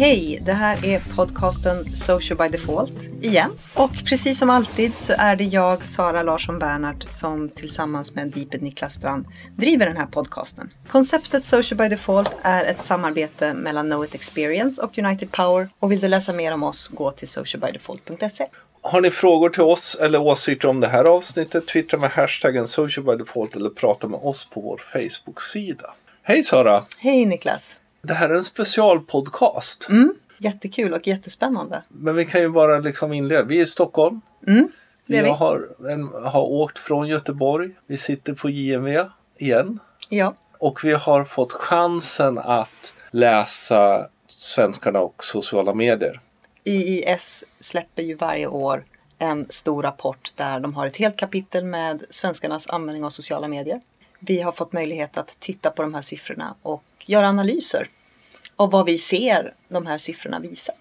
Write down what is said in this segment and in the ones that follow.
Hej! Det här är podcasten Social by Default igen. Och precis som alltid så är det jag, Sara Larsson Bernhardt, som tillsammans med Deeped Niklas Strand driver den här podcasten. Konceptet Social by Default är ett samarbete mellan Know It Experience och United Power. Och vill du läsa mer om oss, gå till socialbydefault.se. Har ni frågor till oss eller åsikter om det här avsnittet, twittra med hashtaggen socialbydefault eller prata med oss på vår Facebook-sida. Hej Sara! Hej Niklas! Det här är en specialpodcast. Mm, jättekul och jättespännande. Men vi kan ju bara liksom inleda. Vi är i Stockholm. Mm, Jag vi. har, en, har åkt från Göteborg. Vi sitter på JMV igen. Ja. Och vi har fått chansen att läsa Svenskarna och sociala medier. IIS släpper ju varje år en stor rapport där de har ett helt kapitel med svenskarnas användning av sociala medier. Vi har fått möjlighet att titta på de här siffrorna och göra analyser av vad vi ser de här siffrorna visar.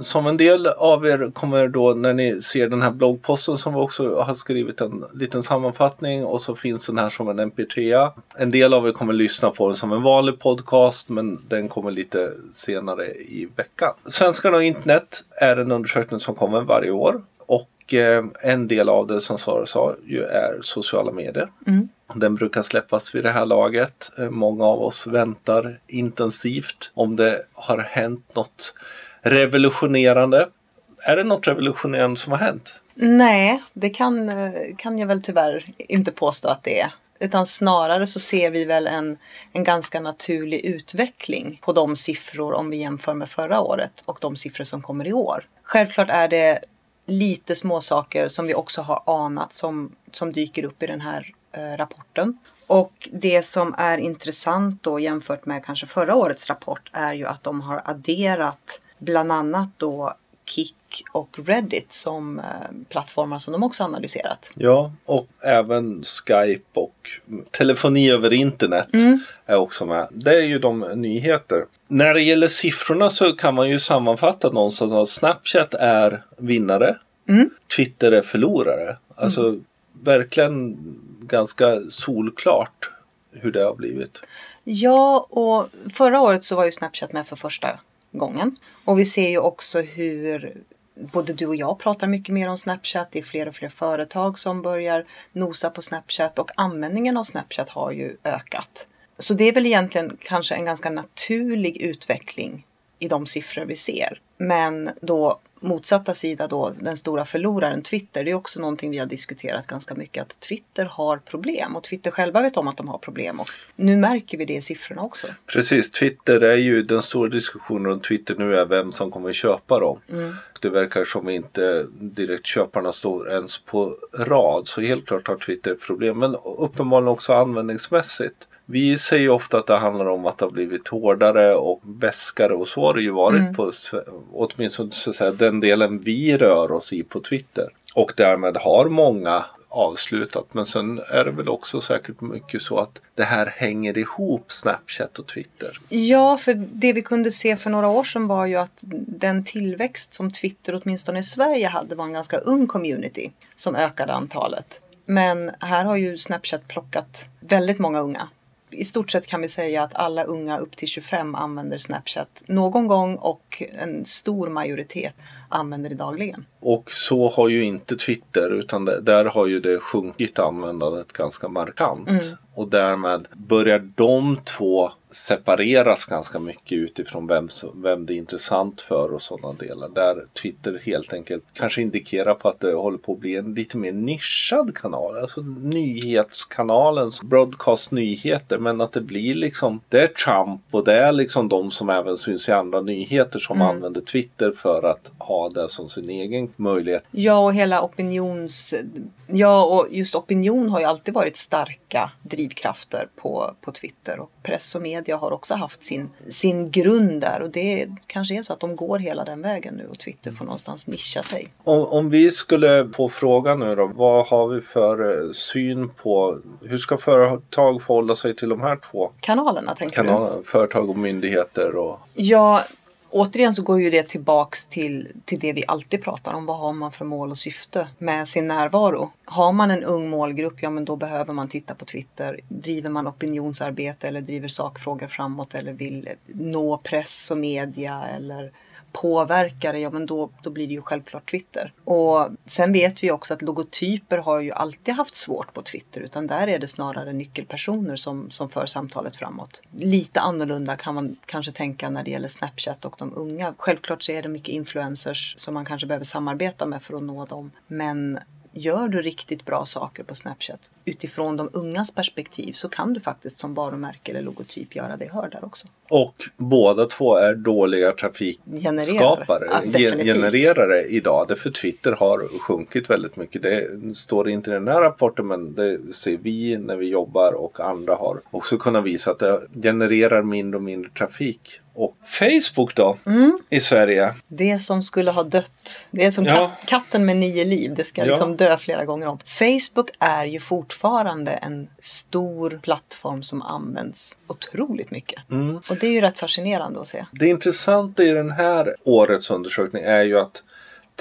Som en del av er kommer då när ni ser den här bloggposten som vi också har skrivit en liten sammanfattning och så finns den här som en mp3. En del av er kommer lyssna på den som en vanlig podcast men den kommer lite senare i veckan. Svenskarna och internet är en undersökning som kommer varje år och eh, en del av det som Sara sa ju är sociala medier. Den brukar släppas vid det här laget. Eh, många av oss väntar intensivt om det har hänt något revolutionerande. Är det något revolutionerande som har hänt? Nej, det kan, eh, kan jag väl tyvärr inte påstå att det är. Utan snarare så ser vi väl en, en ganska naturlig utveckling på de siffror om vi jämför med förra året och de siffror som kommer i år. Självklart är det lite små saker som vi också har anat som, som dyker upp i den här rapporten. Och det som är intressant då jämfört med kanske förra årets rapport är ju att de har adderat bland annat då Kik och Reddit som eh, plattformar som de också analyserat. Ja, och även Skype och telefoni över internet är också med. Det är ju de nyheter. När det gäller siffrorna så kan man ju sammanfatta någonstans att Snapchat är vinnare. Twitter är förlorare. Alltså verkligen ganska solklart hur det har blivit. Ja, och förra året så var ju Snapchat med för första gången. Och vi ser ju också hur både du och jag pratar mycket mer om Snapchat. Det är fler och fler företag som börjar nosa på Snapchat och användningen av Snapchat har ju ökat. Så det är väl egentligen kanske en ganska naturlig utveckling i de siffror vi ser. Men då motsatta sida då, den stora förloraren Twitter, det är också någonting vi har diskuterat ganska mycket att Twitter har problem och Twitter själva vet om att de har problem och nu märker vi det i siffrorna också. Precis, Twitter är ju den stora diskussionen om Twitter nu är vem som kommer köpa dem. Det verkar som inte direkt köparna står ens på rad. Så helt klart har Twitter problem. Men uppenbarligen också användningsmässigt. Vi säger ofta att det handlar om att det har blivit hårdare och bäskare och så har det ju varit på sve- åtminstone så att säga, den delen vi rör oss i på Twitter. Och därmed har många avslutat. Men sen är det väl också säkert mycket så att det här hänger ihop Snapchat och Twitter. Ja, för det vi kunde se för några år sedan var ju att den tillväxt som Twitter åtminstone i Sverige hade var en ganska ung community som ökade antalet. Men här har ju Snapchat plockat väldigt många unga. I stort sett kan vi säga att alla unga upp till 25 använder Snapchat någon gång och en stor majoritet använder det dagligen. Och så har ju inte Twitter utan det, där har ju det sjunkit användandet ganska markant. Och därmed börjar de två separeras ganska mycket utifrån vem, vem det är intressant för och sådana delar. Där Twitter helt enkelt kanske indikerar på att det håller på att bli en lite mer nischad kanal. Alltså nyhetskanalen, broadcast nyheter. Men att det blir liksom, det är Trump och det är liksom de som även syns i andra nyheter som använder Twitter för att ha det som sin egen möjlighet. Ja, och hela opinions... Ja, och just opinion har ju alltid varit starka drivkrafter på, på Twitter. Och press och media har också haft sin, sin grund där. Och det kanske är så att de går hela den vägen nu och Twitter får någonstans nischa sig. Om, om vi skulle få fråga nu då, vad har vi för eh, syn på hur ska företag förhålla sig till de här två Kanalerna tänker du? kanalerna? Företag och myndigheter och Ja, återigen så går ju det tillbaks till, till det vi alltid pratar om. Vad har man för mål och syfte med sin närvaro? Har man en ung målgrupp, ja men då behöver man titta på Twitter. Driver man opinionsarbete eller driver sakfrågor framåt eller vill nå press och media eller påverkare, ja men då, då blir det ju självklart Twitter. Och sen vet vi också att logotyper har ju alltid haft svårt på Twitter utan där är det snarare nyckelpersoner som, som för samtalet framåt. Lite annorlunda kan man kanske tänka när det gäller Snapchat och de unga. Självklart så är det mycket influencers som man kanske behöver samarbeta med för att nå dem. Men gör du riktigt bra saker på Snapchat utifrån de ungas perspektiv så kan du faktiskt som varumärke eller logotyp göra det hör där också. Och båda två är dåliga trafikskapare, ja, genererare idag. Därför Twitter har sjunkit väldigt mycket. Det står inte i den här rapporten men det ser vi när vi jobbar och andra har också kunnat visa att det genererar mindre och mindre trafik och Facebook då mm. i Sverige. Det som skulle ha dött. Det är som ja. katten med nio liv. Det ska liksom ja. dö flera gånger om. Facebook är ju fortfarande en stor plattform som används otroligt mycket. Mm. Och det är ju rätt fascinerande att se. Det intressanta i den här årets undersökning är ju att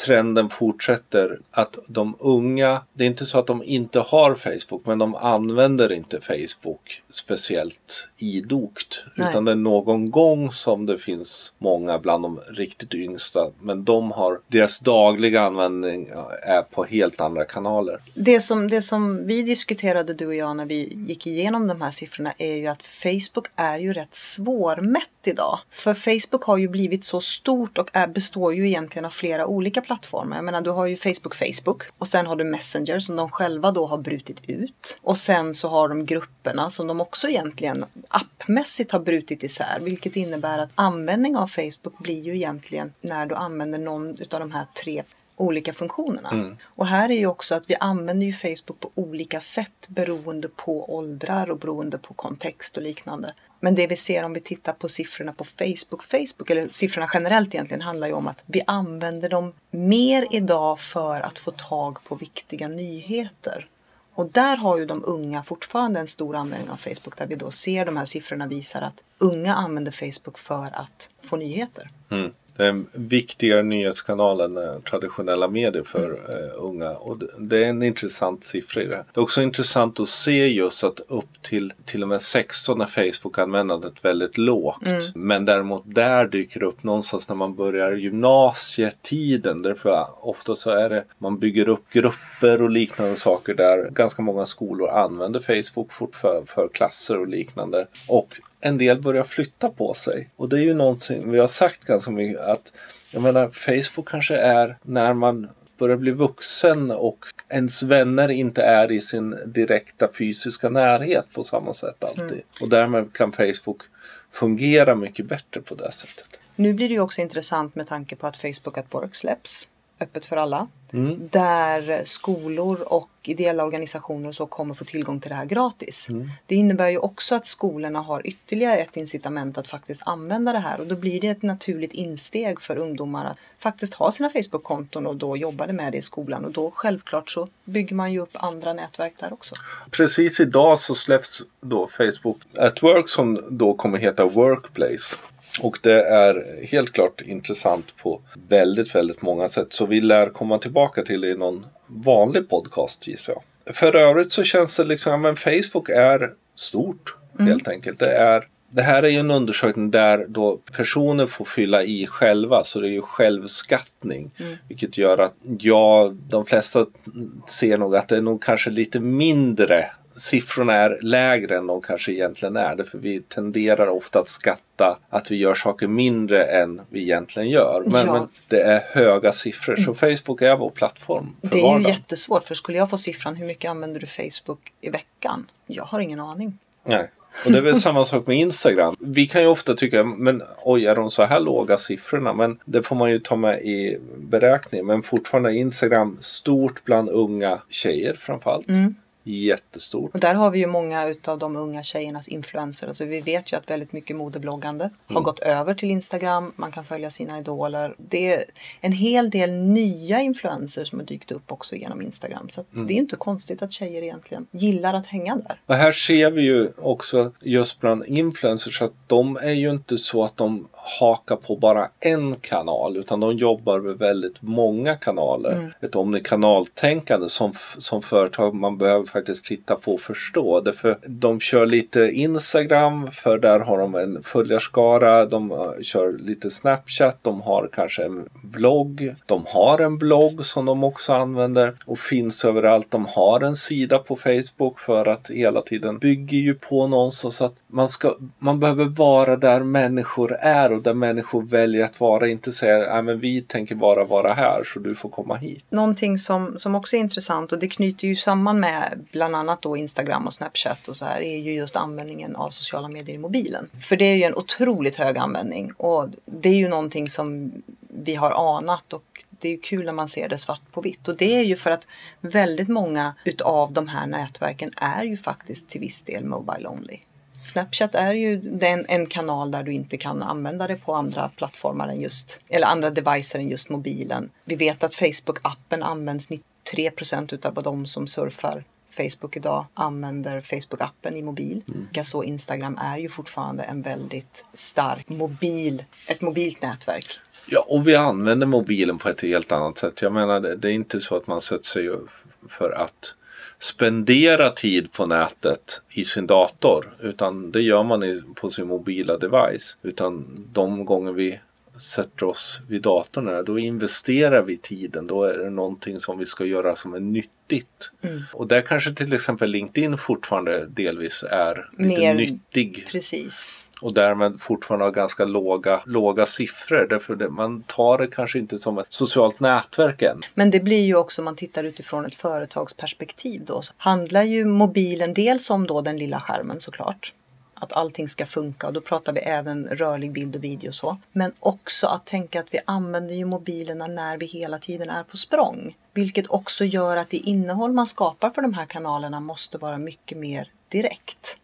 trenden fortsätter att de unga, det är inte så att de inte har Facebook men de använder inte Facebook speciellt idogt. Nej. Utan det är någon gång som det finns många bland de riktigt yngsta men de har, deras dagliga användning är på helt andra kanaler. Det som, det som vi diskuterade du och jag när vi gick igenom de här siffrorna är ju att Facebook är ju rätt svårmätt idag. För Facebook har ju blivit så stort och är, består ju egentligen av flera olika plattformar. Jag menar, du har ju Facebook Facebook och sen har du Messenger som de själva då har brutit ut. Och sen så har de grupperna som de också egentligen appmässigt har brutit isär, vilket innebär att användning av Facebook blir ju egentligen när du använder någon av de här tre olika funktionerna. Mm. Och här är ju också att vi använder ju Facebook på olika sätt beroende på åldrar och beroende på kontext och liknande. Men det vi ser om vi tittar på siffrorna på Facebook, Facebook, eller siffrorna generellt egentligen, handlar ju om att vi använder dem mer idag för att få tag på viktiga nyheter. Och där har ju de unga fortfarande en stor användning av Facebook där vi då ser de här siffrorna visar att unga använder Facebook för att få nyheter. Mm den viktigare nyhetskanalen än traditionella medier för eh, unga. Och det, det, är en intressant siffra i det. Det är också intressant att se just att upp till till och med 16 är Facebook-användandet väldigt lågt. Mm. Men däremot där dyker det upp någonstans när man börjar gymnasietiden. Därför ofta så är det man bygger upp grupper och liknande saker där ganska många skolor använder Facebook för, för klasser och liknande. Och en del börjar flytta på sig. Och det är ju någonting vi har sagt ganska mycket att jag menar Facebook kanske är när man börjar bli vuxen och ens vänner inte är i sin direkta fysiska närhet på samma sätt alltid. Mm. Och därmed kan Facebook fungera mycket bättre på det sättet. Nu blir det ju också intressant med tanke på att Facebook at Work släpps öppet för alla. Mm. Där skolor och ideella organisationer så kommer få tillgång till det här gratis. Mm. Det innebär ju också att skolorna har ytterligare ett incitament att faktiskt använda det här och då blir det ett naturligt insteg för ungdomar att faktiskt ha sina Facebook-konton och då jobba med det i skolan och då självklart så bygger man ju upp andra nätverk där också. Precis idag så släpps då Facebook at Work som då kommer heta Workplace. Och det är helt klart intressant på väldigt, väldigt många sätt. Så vi lär komma tillbaka till det i någon vanlig podcast gissar jag. För övrigt så känns det liksom, men Facebook är stort mm. helt enkelt. Det, är, det här är ju en undersökning där då personer får fylla i själva så det är ju självskattning. Mm. Vilket gör att ja, de flesta ser nog att det är nog kanske lite mindre siffrorna är lägre än de kanske egentligen är. Därför vi tenderar ofta att skatta att vi gör saker mindre än vi egentligen gör. Men, ja. men det är höga siffror. Så mm. Facebook är vår plattform. För det är vardagen. ju jättesvårt. För skulle jag få siffran hur mycket använder du Facebook i veckan? Jag har ingen aning. Nej. Och det är väl samma sak med Instagram. Vi kan ju ofta tycka, men oj, är de så här låga siffrorna? Men det får man ju ta med i beräkning. Men fortfarande är Instagram stort bland unga tjejer framförallt. Mm jättestort. Och där har vi ju många utav de unga tjejernas influencers. Alltså vi vet ju att väldigt mycket modebloggande har Mm. gått över till Instagram. Man kan följa sina idoler. Det är en hel del nya influencers som har dykt upp också genom Instagram. Så Mm. det är inte konstigt att tjejer egentligen gillar att hänga där. Och här ser vi ju också just bland influencers att de är ju inte så att de hakar på bara en kanal utan de jobbar med väldigt många kanaler. Ett omnikanaltänkande som, som företag man behöver faktiskt titta på och förstå. Därför de kör lite Instagram för där har de en följarskara. De eh, kör lite Snapchat. De har kanske en vlogg. De har en blogg som de också använder och finns överallt. De har en sida på Facebook för att hela tiden bygger ju på någonstans att man, ska, man behöver vara där människor är och där människor väljer att vara. Inte säga äh, men vi tänker bara vara här så du får komma hit. Någonting som, som också är intressant och det knyter ju samman med bland annat då Instagram och Snapchat och så här är ju just användningen av sociala medier i mobilen. För det är ju en otroligt hög användning och det är ju någonting som vi har anat och det är ju kul när man ser det svart på vitt. Och det är ju för att väldigt många utav de här nätverken är ju faktiskt till viss del mobile only. Snapchat är ju den, en kanal där du inte kan använda det på andra plattformar än just, eller andra devices än just mobilen. Vi vet att Facebook-appen används 93% utav de som surfar Facebook idag använder Facebook-appen i mobil. Likaså Instagram är ju fortfarande en väldigt stark mobil, ett mobilt nätverk. Ja, och vi använder mobilen på ett helt annat sätt. Jag menar, det, det är inte så att man sätter sig för att spendera tid på nätet i sin dator. Utan det gör man på sin mobila device. Utan de gånger vi sätter oss vid datorn här, då investerar vi tiden. Då är det någonting som vi ska göra som är nyttigt. Och där kanske till exempel LinkedIn fortfarande delvis är lite Mer- nyttig. Precis. och därmed fortfarande har ganska låga, låga siffror. Därför det, man tar det kanske inte som ett socialt nätverk än. Men det blir ju också om man tittar utifrån ett företagsperspektiv då. Handlar ju mobilen dels om då den lilla skärmen såklart. Att allting ska funka och då pratar vi även rörlig bild och video och så. Men också att tänka att vi använder ju mobilerna när vi hela tiden är på språng. Vilket också gör att det innehåll man skapar för de här kanalerna måste vara mycket mer direkt.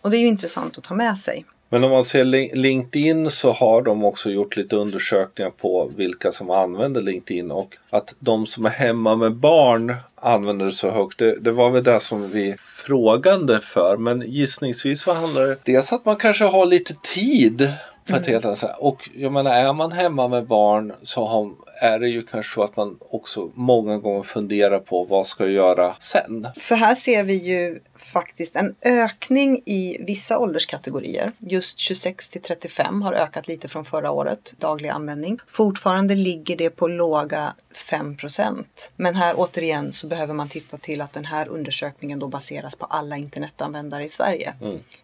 Och det är ju intressant att ta med sig. Men om man ser Lin- LinkedIn så har de också gjort lite undersökningar på vilka som använder LinkedIn och att de som är hemma med barn använder det så högt. Det, det var väl det som vi frågande för men gissningsvis så handlar det dels att man kanske har lite tid för att helt säga. Och jag menar är man hemma med barn så har, är det ju kanske så att man också många gånger funderar på vad ska jag göra sen. För här ser vi ju faktiskt en ökning i vissa ålderskategorier. Just 26 till 35 har ökat lite från förra året, daglig användning. Fortfarande ligger det på låga 5% Men här återigen så behöver man titta till att den här undersökningen då baseras på alla internetanvändare i Sverige.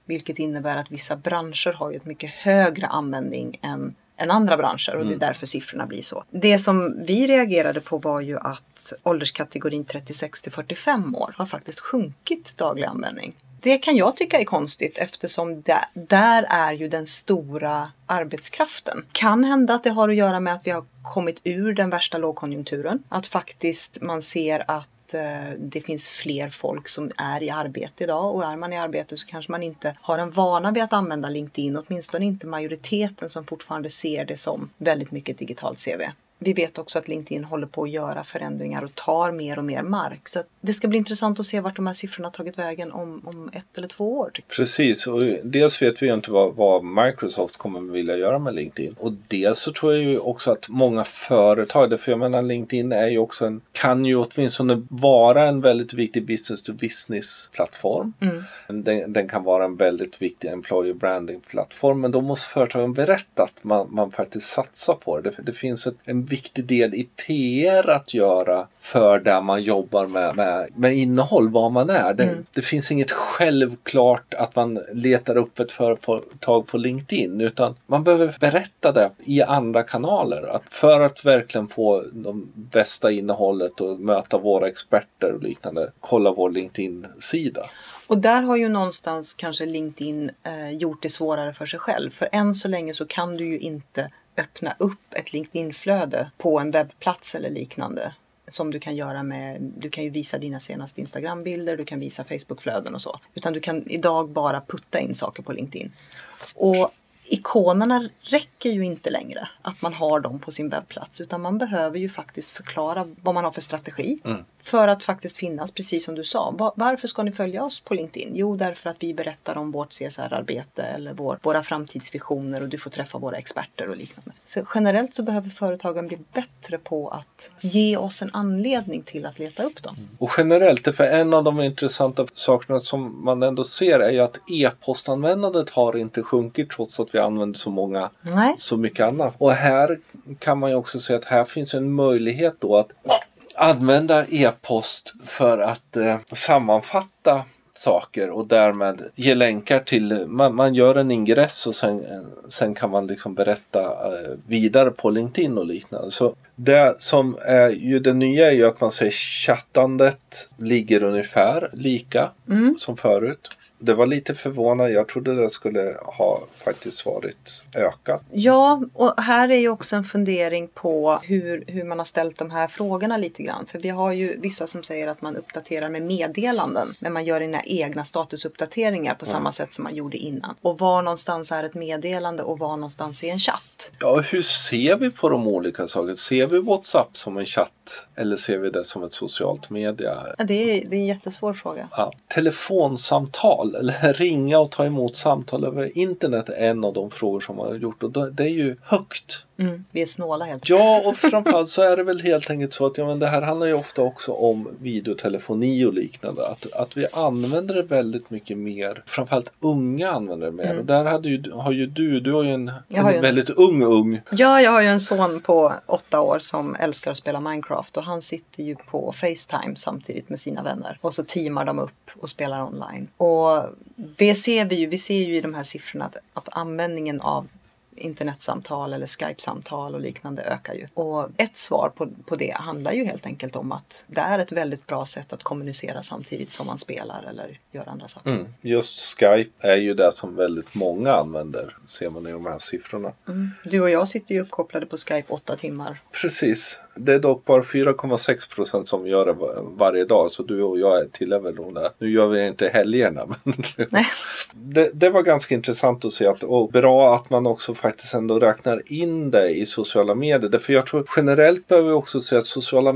Vilket innebär att vissa branscher har ju ett mycket högre användning än än andra branscher och det är därför siffrorna blir så. Det som vi reagerade på var ju att ålderskategorin 36 till 45 år har faktiskt sjunkit daglig användning. Det kan jag tycka är konstigt eftersom där, där är ju den stora arbetskraften. Kan hända att det har att göra med att vi har kommit ur den värsta lågkonjunkturen. Att faktiskt man ser att Eh, det finns fler folk som är i arbete idag och är man i arbete så kanske man inte har en vana vid att använda LinkedIn, åtminstone inte majoriteten som fortfarande ser det som väldigt mycket digitalt CV. Vi vet också att LinkedIn håller på att göra förändringar och tar mer och mer mark. Så det ska bli intressant att se vart de här siffrorna har tagit vägen om, om ett eller två år. Precis, och dels vet vi ju inte vad, vad Microsoft kommer vilja göra med LinkedIn. Och dels så tror jag ju också att många företag, för jag menar LinkedIn är ju också en, kan ju åtminstone vara en väldigt viktig business to business plattform. Den, den kan vara en väldigt viktig employer branding plattform. Men då måste företagen berätta att man, man faktiskt satsar på det. Det, det finns ett, en viktig del i PR att göra för där man jobbar med, med, med innehåll, vad man är. Det, det finns inget självklart att man letar upp ett företag på LinkedIn utan man behöver berätta det i andra kanaler. Att för att verkligen få de bästa innehållet och möta våra experter och liknande, kolla vår LinkedIn-sida. Och där har ju någonstans kanske LinkedIn eh, gjort det svårare för sig själv. För än så länge så kan du ju inte öppna upp ett LinkedIn-flöde på en webbplats eller liknande. som du kan göra med, du kan ju visa dina senaste Instagram-bilder, du kan visa Facebook-flöden och så. Utan du kan idag bara putta in saker på LinkedIn. Och ikonerna räcker ju inte längre att man har dem på sin webbplats utan man behöver ju faktiskt förklara vad man har för strategi Mm. för att faktiskt finnas, precis som du sa. Va- Varför ska ni följa oss på LinkedIn? Jo, därför att vi berättar om vårt CSR-arbete eller vår, våra framtidsvisioner och du får träffa våra experter och liknande. Så generellt så behöver företagen bli bättre på att ge oss en anledning till att leta upp dem. Och generellt, för en av de intressanta sakerna som man ändå ser är ju att e-postanvändandet har inte sjunkit trots att vi använder så många Nej. så mycket annat. Och här kan man ju också se att här finns en möjlighet då att använda e-post för att eh, sammanfatta saker och därmed ge länkar till, man, man gör en ingress och sen, sen kan man liksom berätta eh, vidare på LinkedIn och liknande. Så det som är ju det nya är ju att man säger chattandet ligger ungefär lika som förut. Det var lite förvånande. Jag trodde det skulle ha faktiskt varit ökat. Ja, och här är ju också en fundering på hur, hur man har ställt de här frågorna lite grann. För vi har ju vissa som säger att man uppdaterar med meddelanden. Men man gör sina egna statusuppdateringar på samma sätt som man gjorde innan. Och var någonstans är ett meddelande och var någonstans är en chatt? Ja, hur ser vi på de olika sakerna? Ser vi WhatsApp som en chatt eller ser vi det som ett socialt media? Ja, det, är, det är en jättesvår fråga. Ja. Telefonsamtal eller ringa och ta emot samtal över internet är en av de frågor som man har gjort och det är ju högt. Mm, vi är snåla helt Ja, och framförallt så är det väl helt enkelt så att ja, men det här handlar ju ofta också om videotelefoni och liknande. Att, att vi använder det väldigt mycket mer. Framförallt unga använder det mer. Och där hade ju, har ju du, du har ju en, Jag har en ju en- väldigt ung ung. Ja, jag har ju en son på åtta år som älskar att spela Minecraft och han sitter ju på Facetime samtidigt med sina vänner. Och så teamar de upp och spelar online. Och det ser vi ju, vi ser ju i de här siffrorna att, att användningen av internetsamtal eller Skype-samtal och liknande ökar ju. Och ett svar på, på det handlar ju helt enkelt om att det är ett väldigt bra sätt att kommunicera samtidigt som man spelar eller gör andra saker. Mm. Just Skype är ju det som väldigt många använder. Ser man i de här siffrorna. Du och jag sitter ju uppkopplade på Skype åtta timmar. Precis. Det är dock bara 4,6 procent som gör det var- varje dag. Så du och jag tillhör väl det. Nu gör vi det inte helgerna. Men det, det var ganska intressant att se att, och bra att man också faktiskt ändå räknar in det i sociala medier. Därför jag tror generellt behöver vi också se att sociala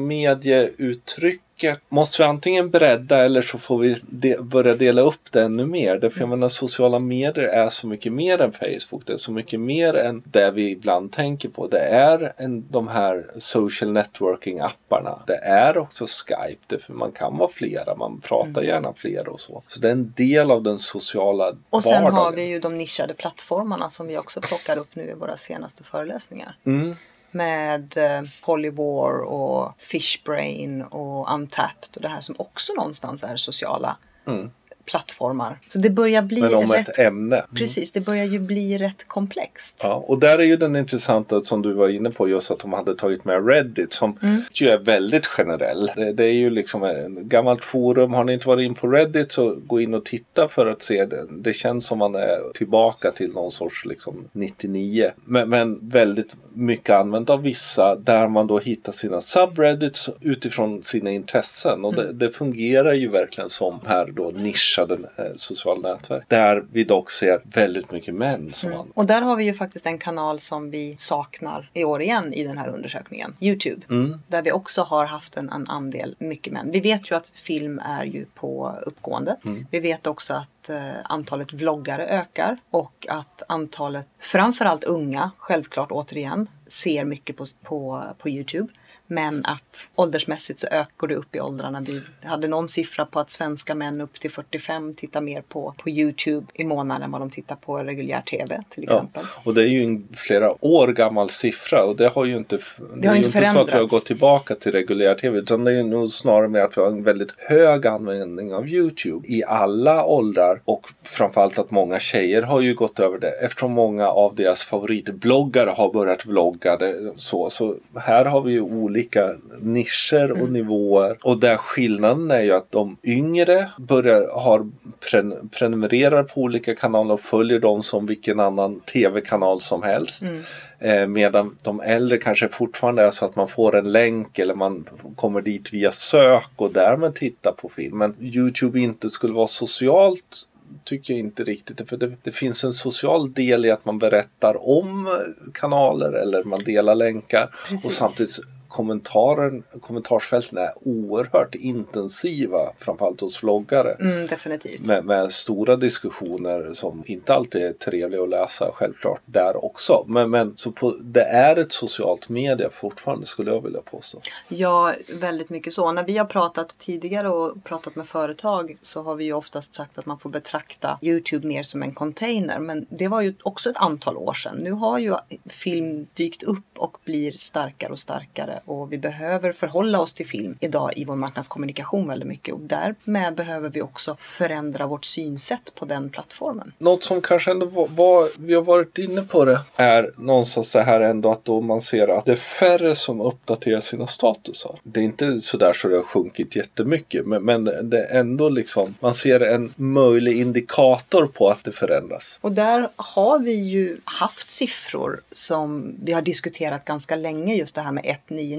medieuttrycket måste vi antingen bredda eller så får vi de, börja dela upp det ännu mer. Därför jag menar sociala medier är så mycket mer än Facebook. Det är så mycket mer än det vi ibland tänker på. Det är en, de här social networking apparna. Det är också Skype. Därför man kan vara flera. Man pratar gärna flera och så. Så det är en del av den sociala Och sen vardagen. har vi ju de nischade plattformarna som vi också plockar upp nu i våra senaste föreläsningar. Mm. Med eh, Polywar och Fishbrain och Untapped och det här som också någonstans är sociala Mm. plattformar. Så det börjar bli Men om rätt... ett ämne. Precis, det börjar ju bli rätt komplext. Ja, och där är ju den intressanta som du var inne på just att de hade tagit med Reddit som Mm. ju är väldigt generell. Det, det är ju liksom en gammalt forum. Har ni inte varit in på Reddit så gå in och titta för att se det. Det känns som man är tillbaka till någon sorts liksom 99. Men, men väldigt mycket använt av vissa där man då hittar sina subreddits utifrån sina intressen. Och det, det fungerar ju verkligen som här då nischade eh, sociala nätverk. Där vi dock ser väldigt mycket män som använder Och där har vi ju faktiskt en kanal som vi saknar i år igen i den här undersökningen. Youtube. Mm. Där vi också har haft en, en andel mycket män. Vi vet ju att film är ju på uppgående. Mm. Vi vet också att eh, antalet vloggare ökar och att antalet, framförallt unga, självklart återigen, ser mycket på, på, på Youtube. Men att åldersmässigt så ökar det upp i åldrarna. Vi hade någon siffra på att svenska män upp till 45 tittar mer på, på Youtube i månaden än vad de tittar på reguljär TV till Ja, exempel. och det är ju en flera år gammal siffra och det har ju inte, det har är ju inte inte så att vi har förändrats. gått tillbaka till reguljär tv utan det är nog snarare med att vi har en väldigt hög användning av Youtube i alla åldrar och framförallt att många tjejer har ju gått över det eftersom många av deras favoritbloggare har börjat vlogga det, så, så här har vi ju olika nischer och nivåer och där skillnaden är ju att de yngre börjar, har pren, prenumererar på olika kanaler och följer dem som vilken annan tv-kanal som helst. Eh, medan de äldre kanske fortfarande är så att man får en länk eller man kommer dit via sök och därmed tittar på film. Men Youtube inte skulle vara socialt tycker jag inte riktigt. För det, det, finns en social del i att man berättar om kanaler eller man delar länkar. Precis. Och samtidigt kommentaren, kommentarsfälten är oerhört intensiva, framförallt hos vloggare. Mm, definitivt. Med, med, stora diskussioner som inte alltid är trevliga att läsa, självklart, där också. Men, men så på, det är ett socialt media fortfarande, skulle jag vilja påstå. Ja, väldigt mycket så. När vi har pratat tidigare och pratat med företag så har vi ju oftast sagt att man får betrakta Youtube mer som en container. Men det var ju också ett antal år sedan. Nu har ju film dykt upp och blir starkare och starkare och vi behöver förhålla oss till film idag i vår marknadskommunikation väldigt mycket och därmed behöver vi också förändra vårt synsätt på den plattformen. Något som kanske ändå var, var vi har varit inne på det är någonstans så här ändå att då man ser att det är färre som uppdaterar sina statusar. Det är inte sådär så det har sjunkit jättemycket men, men det är ändå liksom man ser en möjlig indikator på att det förändras. Och där har vi ju haft siffror som vi har diskuterat ganska länge just det här med 1,9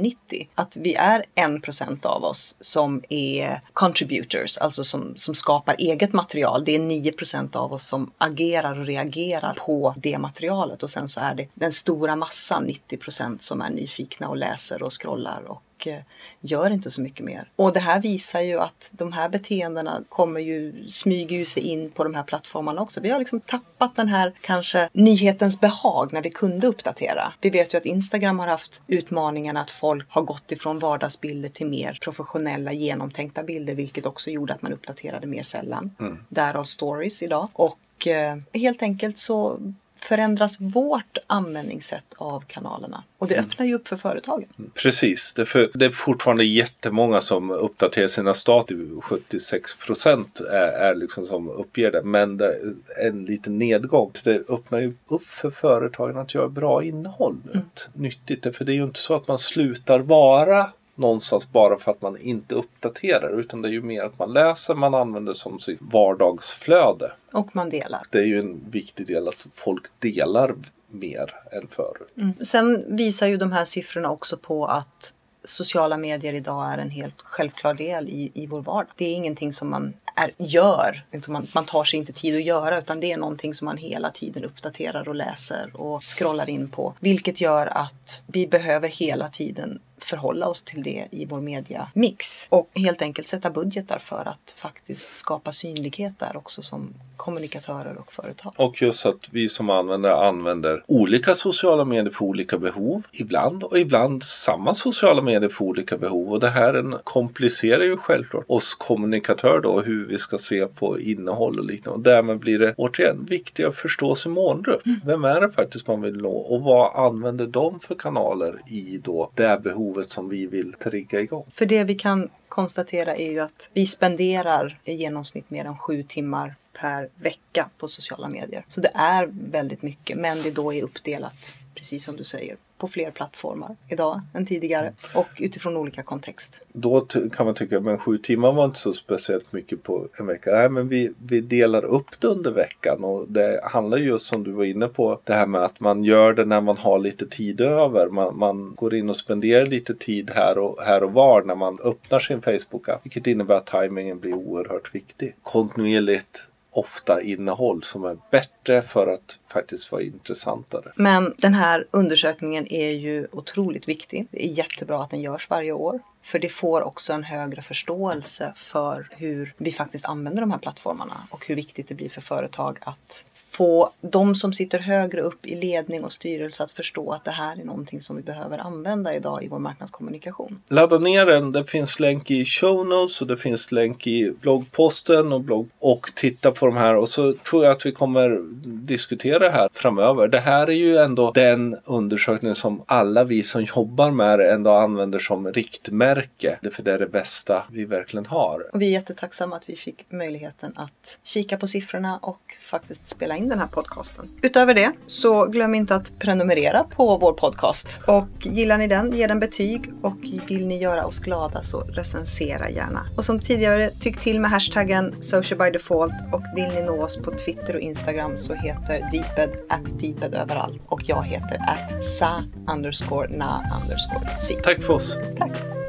att vi är en procent av oss som är contributors, alltså som, som skapar eget material. Det är 9 procent av oss som agerar och reagerar på det materialet och sen så är det den stora massan, 90 procent, som är nyfikna och läser och scrollar och och eh, gör inte så mycket mer. Och det här visar ju att de här beteendena kommer ju smyga sig in på de här plattformarna också. Vi har liksom tappat den här kanske nyhetens behag när vi kunde uppdatera. Vi vet ju att Instagram har haft utmaningen att folk har gått ifrån vardagsbilder till mer professionella genomtänkta bilder, vilket också gjorde att man uppdaterade mer sällan. Mm. Därav stories idag. Och eh, helt enkelt så förändras vårt användningssätt av kanalerna. Och det mm. öppnar ju upp för företagen. Mm, precis, det är, för, det är fortfarande jättemånga som uppdaterar sina stat. 76 procent är, är liksom som uppger det. Men det är en liten nedgång. Det öppnar ju upp för företagen att göra bra innehåll. Mm. Nyttigt, för det är ju inte så att man slutar vara någonstans bara för att man inte uppdaterar utan det är ju mer att man läser, man använder som sitt vardagsflöde. Och man delar. Det är ju en viktig del att folk delar mer än förut. Mm. Sen visar ju de här siffrorna också på att sociala medier idag är en helt självklar del i, i vår vardag. Det är ingenting som man är, gör, liksom man, man tar sig inte tid att göra utan det är någonting som man hela tiden uppdaterar och läser och scrollar in på. Vilket gör att vi behöver hela tiden förhålla oss till det i vår mediamix och helt enkelt sätta budgetar för att faktiskt skapa synlighet där också som kommunikatörer och företag. Och just att vi som användare använder olika sociala medier för olika behov ibland och ibland samma sociala medier för olika behov och det här komplicerar ju självklart oss kommunikatörer då hur vi ska se på innehåll och liknande och därmed blir det återigen viktigt att förstå sin målgrupp. Mm. Vem är det faktiskt man vill nå och vad använder de för kanaler i då det behov behovet som vi vill trigga igång. För det vi kan konstatera är ju att vi spenderar i genomsnitt mer än sju timmar per vecka på sociala medier. Så det är väldigt mycket, men det då är uppdelat, precis som du säger, på fler plattformar idag än tidigare och utifrån olika kontext. Då kan man tycka att sju timmar var inte så speciellt mycket på en vecka. Nej, men vi, vi delar upp det under veckan och det handlar just som du var inne på det här med att man gör det när man har lite tid över. Man, man går in och spenderar lite tid här och, här och var när man öppnar sin Facebook-app. Vilket innebär att tajmingen blir oerhört viktig. Kontinuerligt ofta innehåll som är bättre för att faktiskt vara intressantare. Men den här undersökningen är ju otroligt viktig. Det är jättebra att den görs varje år. För det får också en högre förståelse för hur vi faktiskt använder de här plattformarna och hur viktigt det blir för företag att få de som sitter högre upp i ledning och styrelse att förstå att det här är någonting som vi behöver använda idag i vår marknadskommunikation. Ladda ner den. Det finns länk i show notes och det finns länk i bloggposten och blogg och titta på de här och så tror jag att vi kommer diskutera det här framöver. Det här är ju ändå den undersökning som alla vi som jobbar med det ändå använder som riktmärke. För det är det bästa vi verkligen har. Och vi är jättetacksamma att vi fick möjligheten att kika på siffrorna och faktiskt spela in den här podcasten. Utöver det så glöm inte att prenumerera på vår podcast. Och gillar ni den, ge den betyg och vill ni göra oss glada så recensera gärna. Och som tidigare, tyck till med hashtaggen social by default och vill ni nå oss på Twitter och Instagram så heter Deeped at Deeped överallt och jag heter at sa underscore na underscore si. Tack för oss. Tack!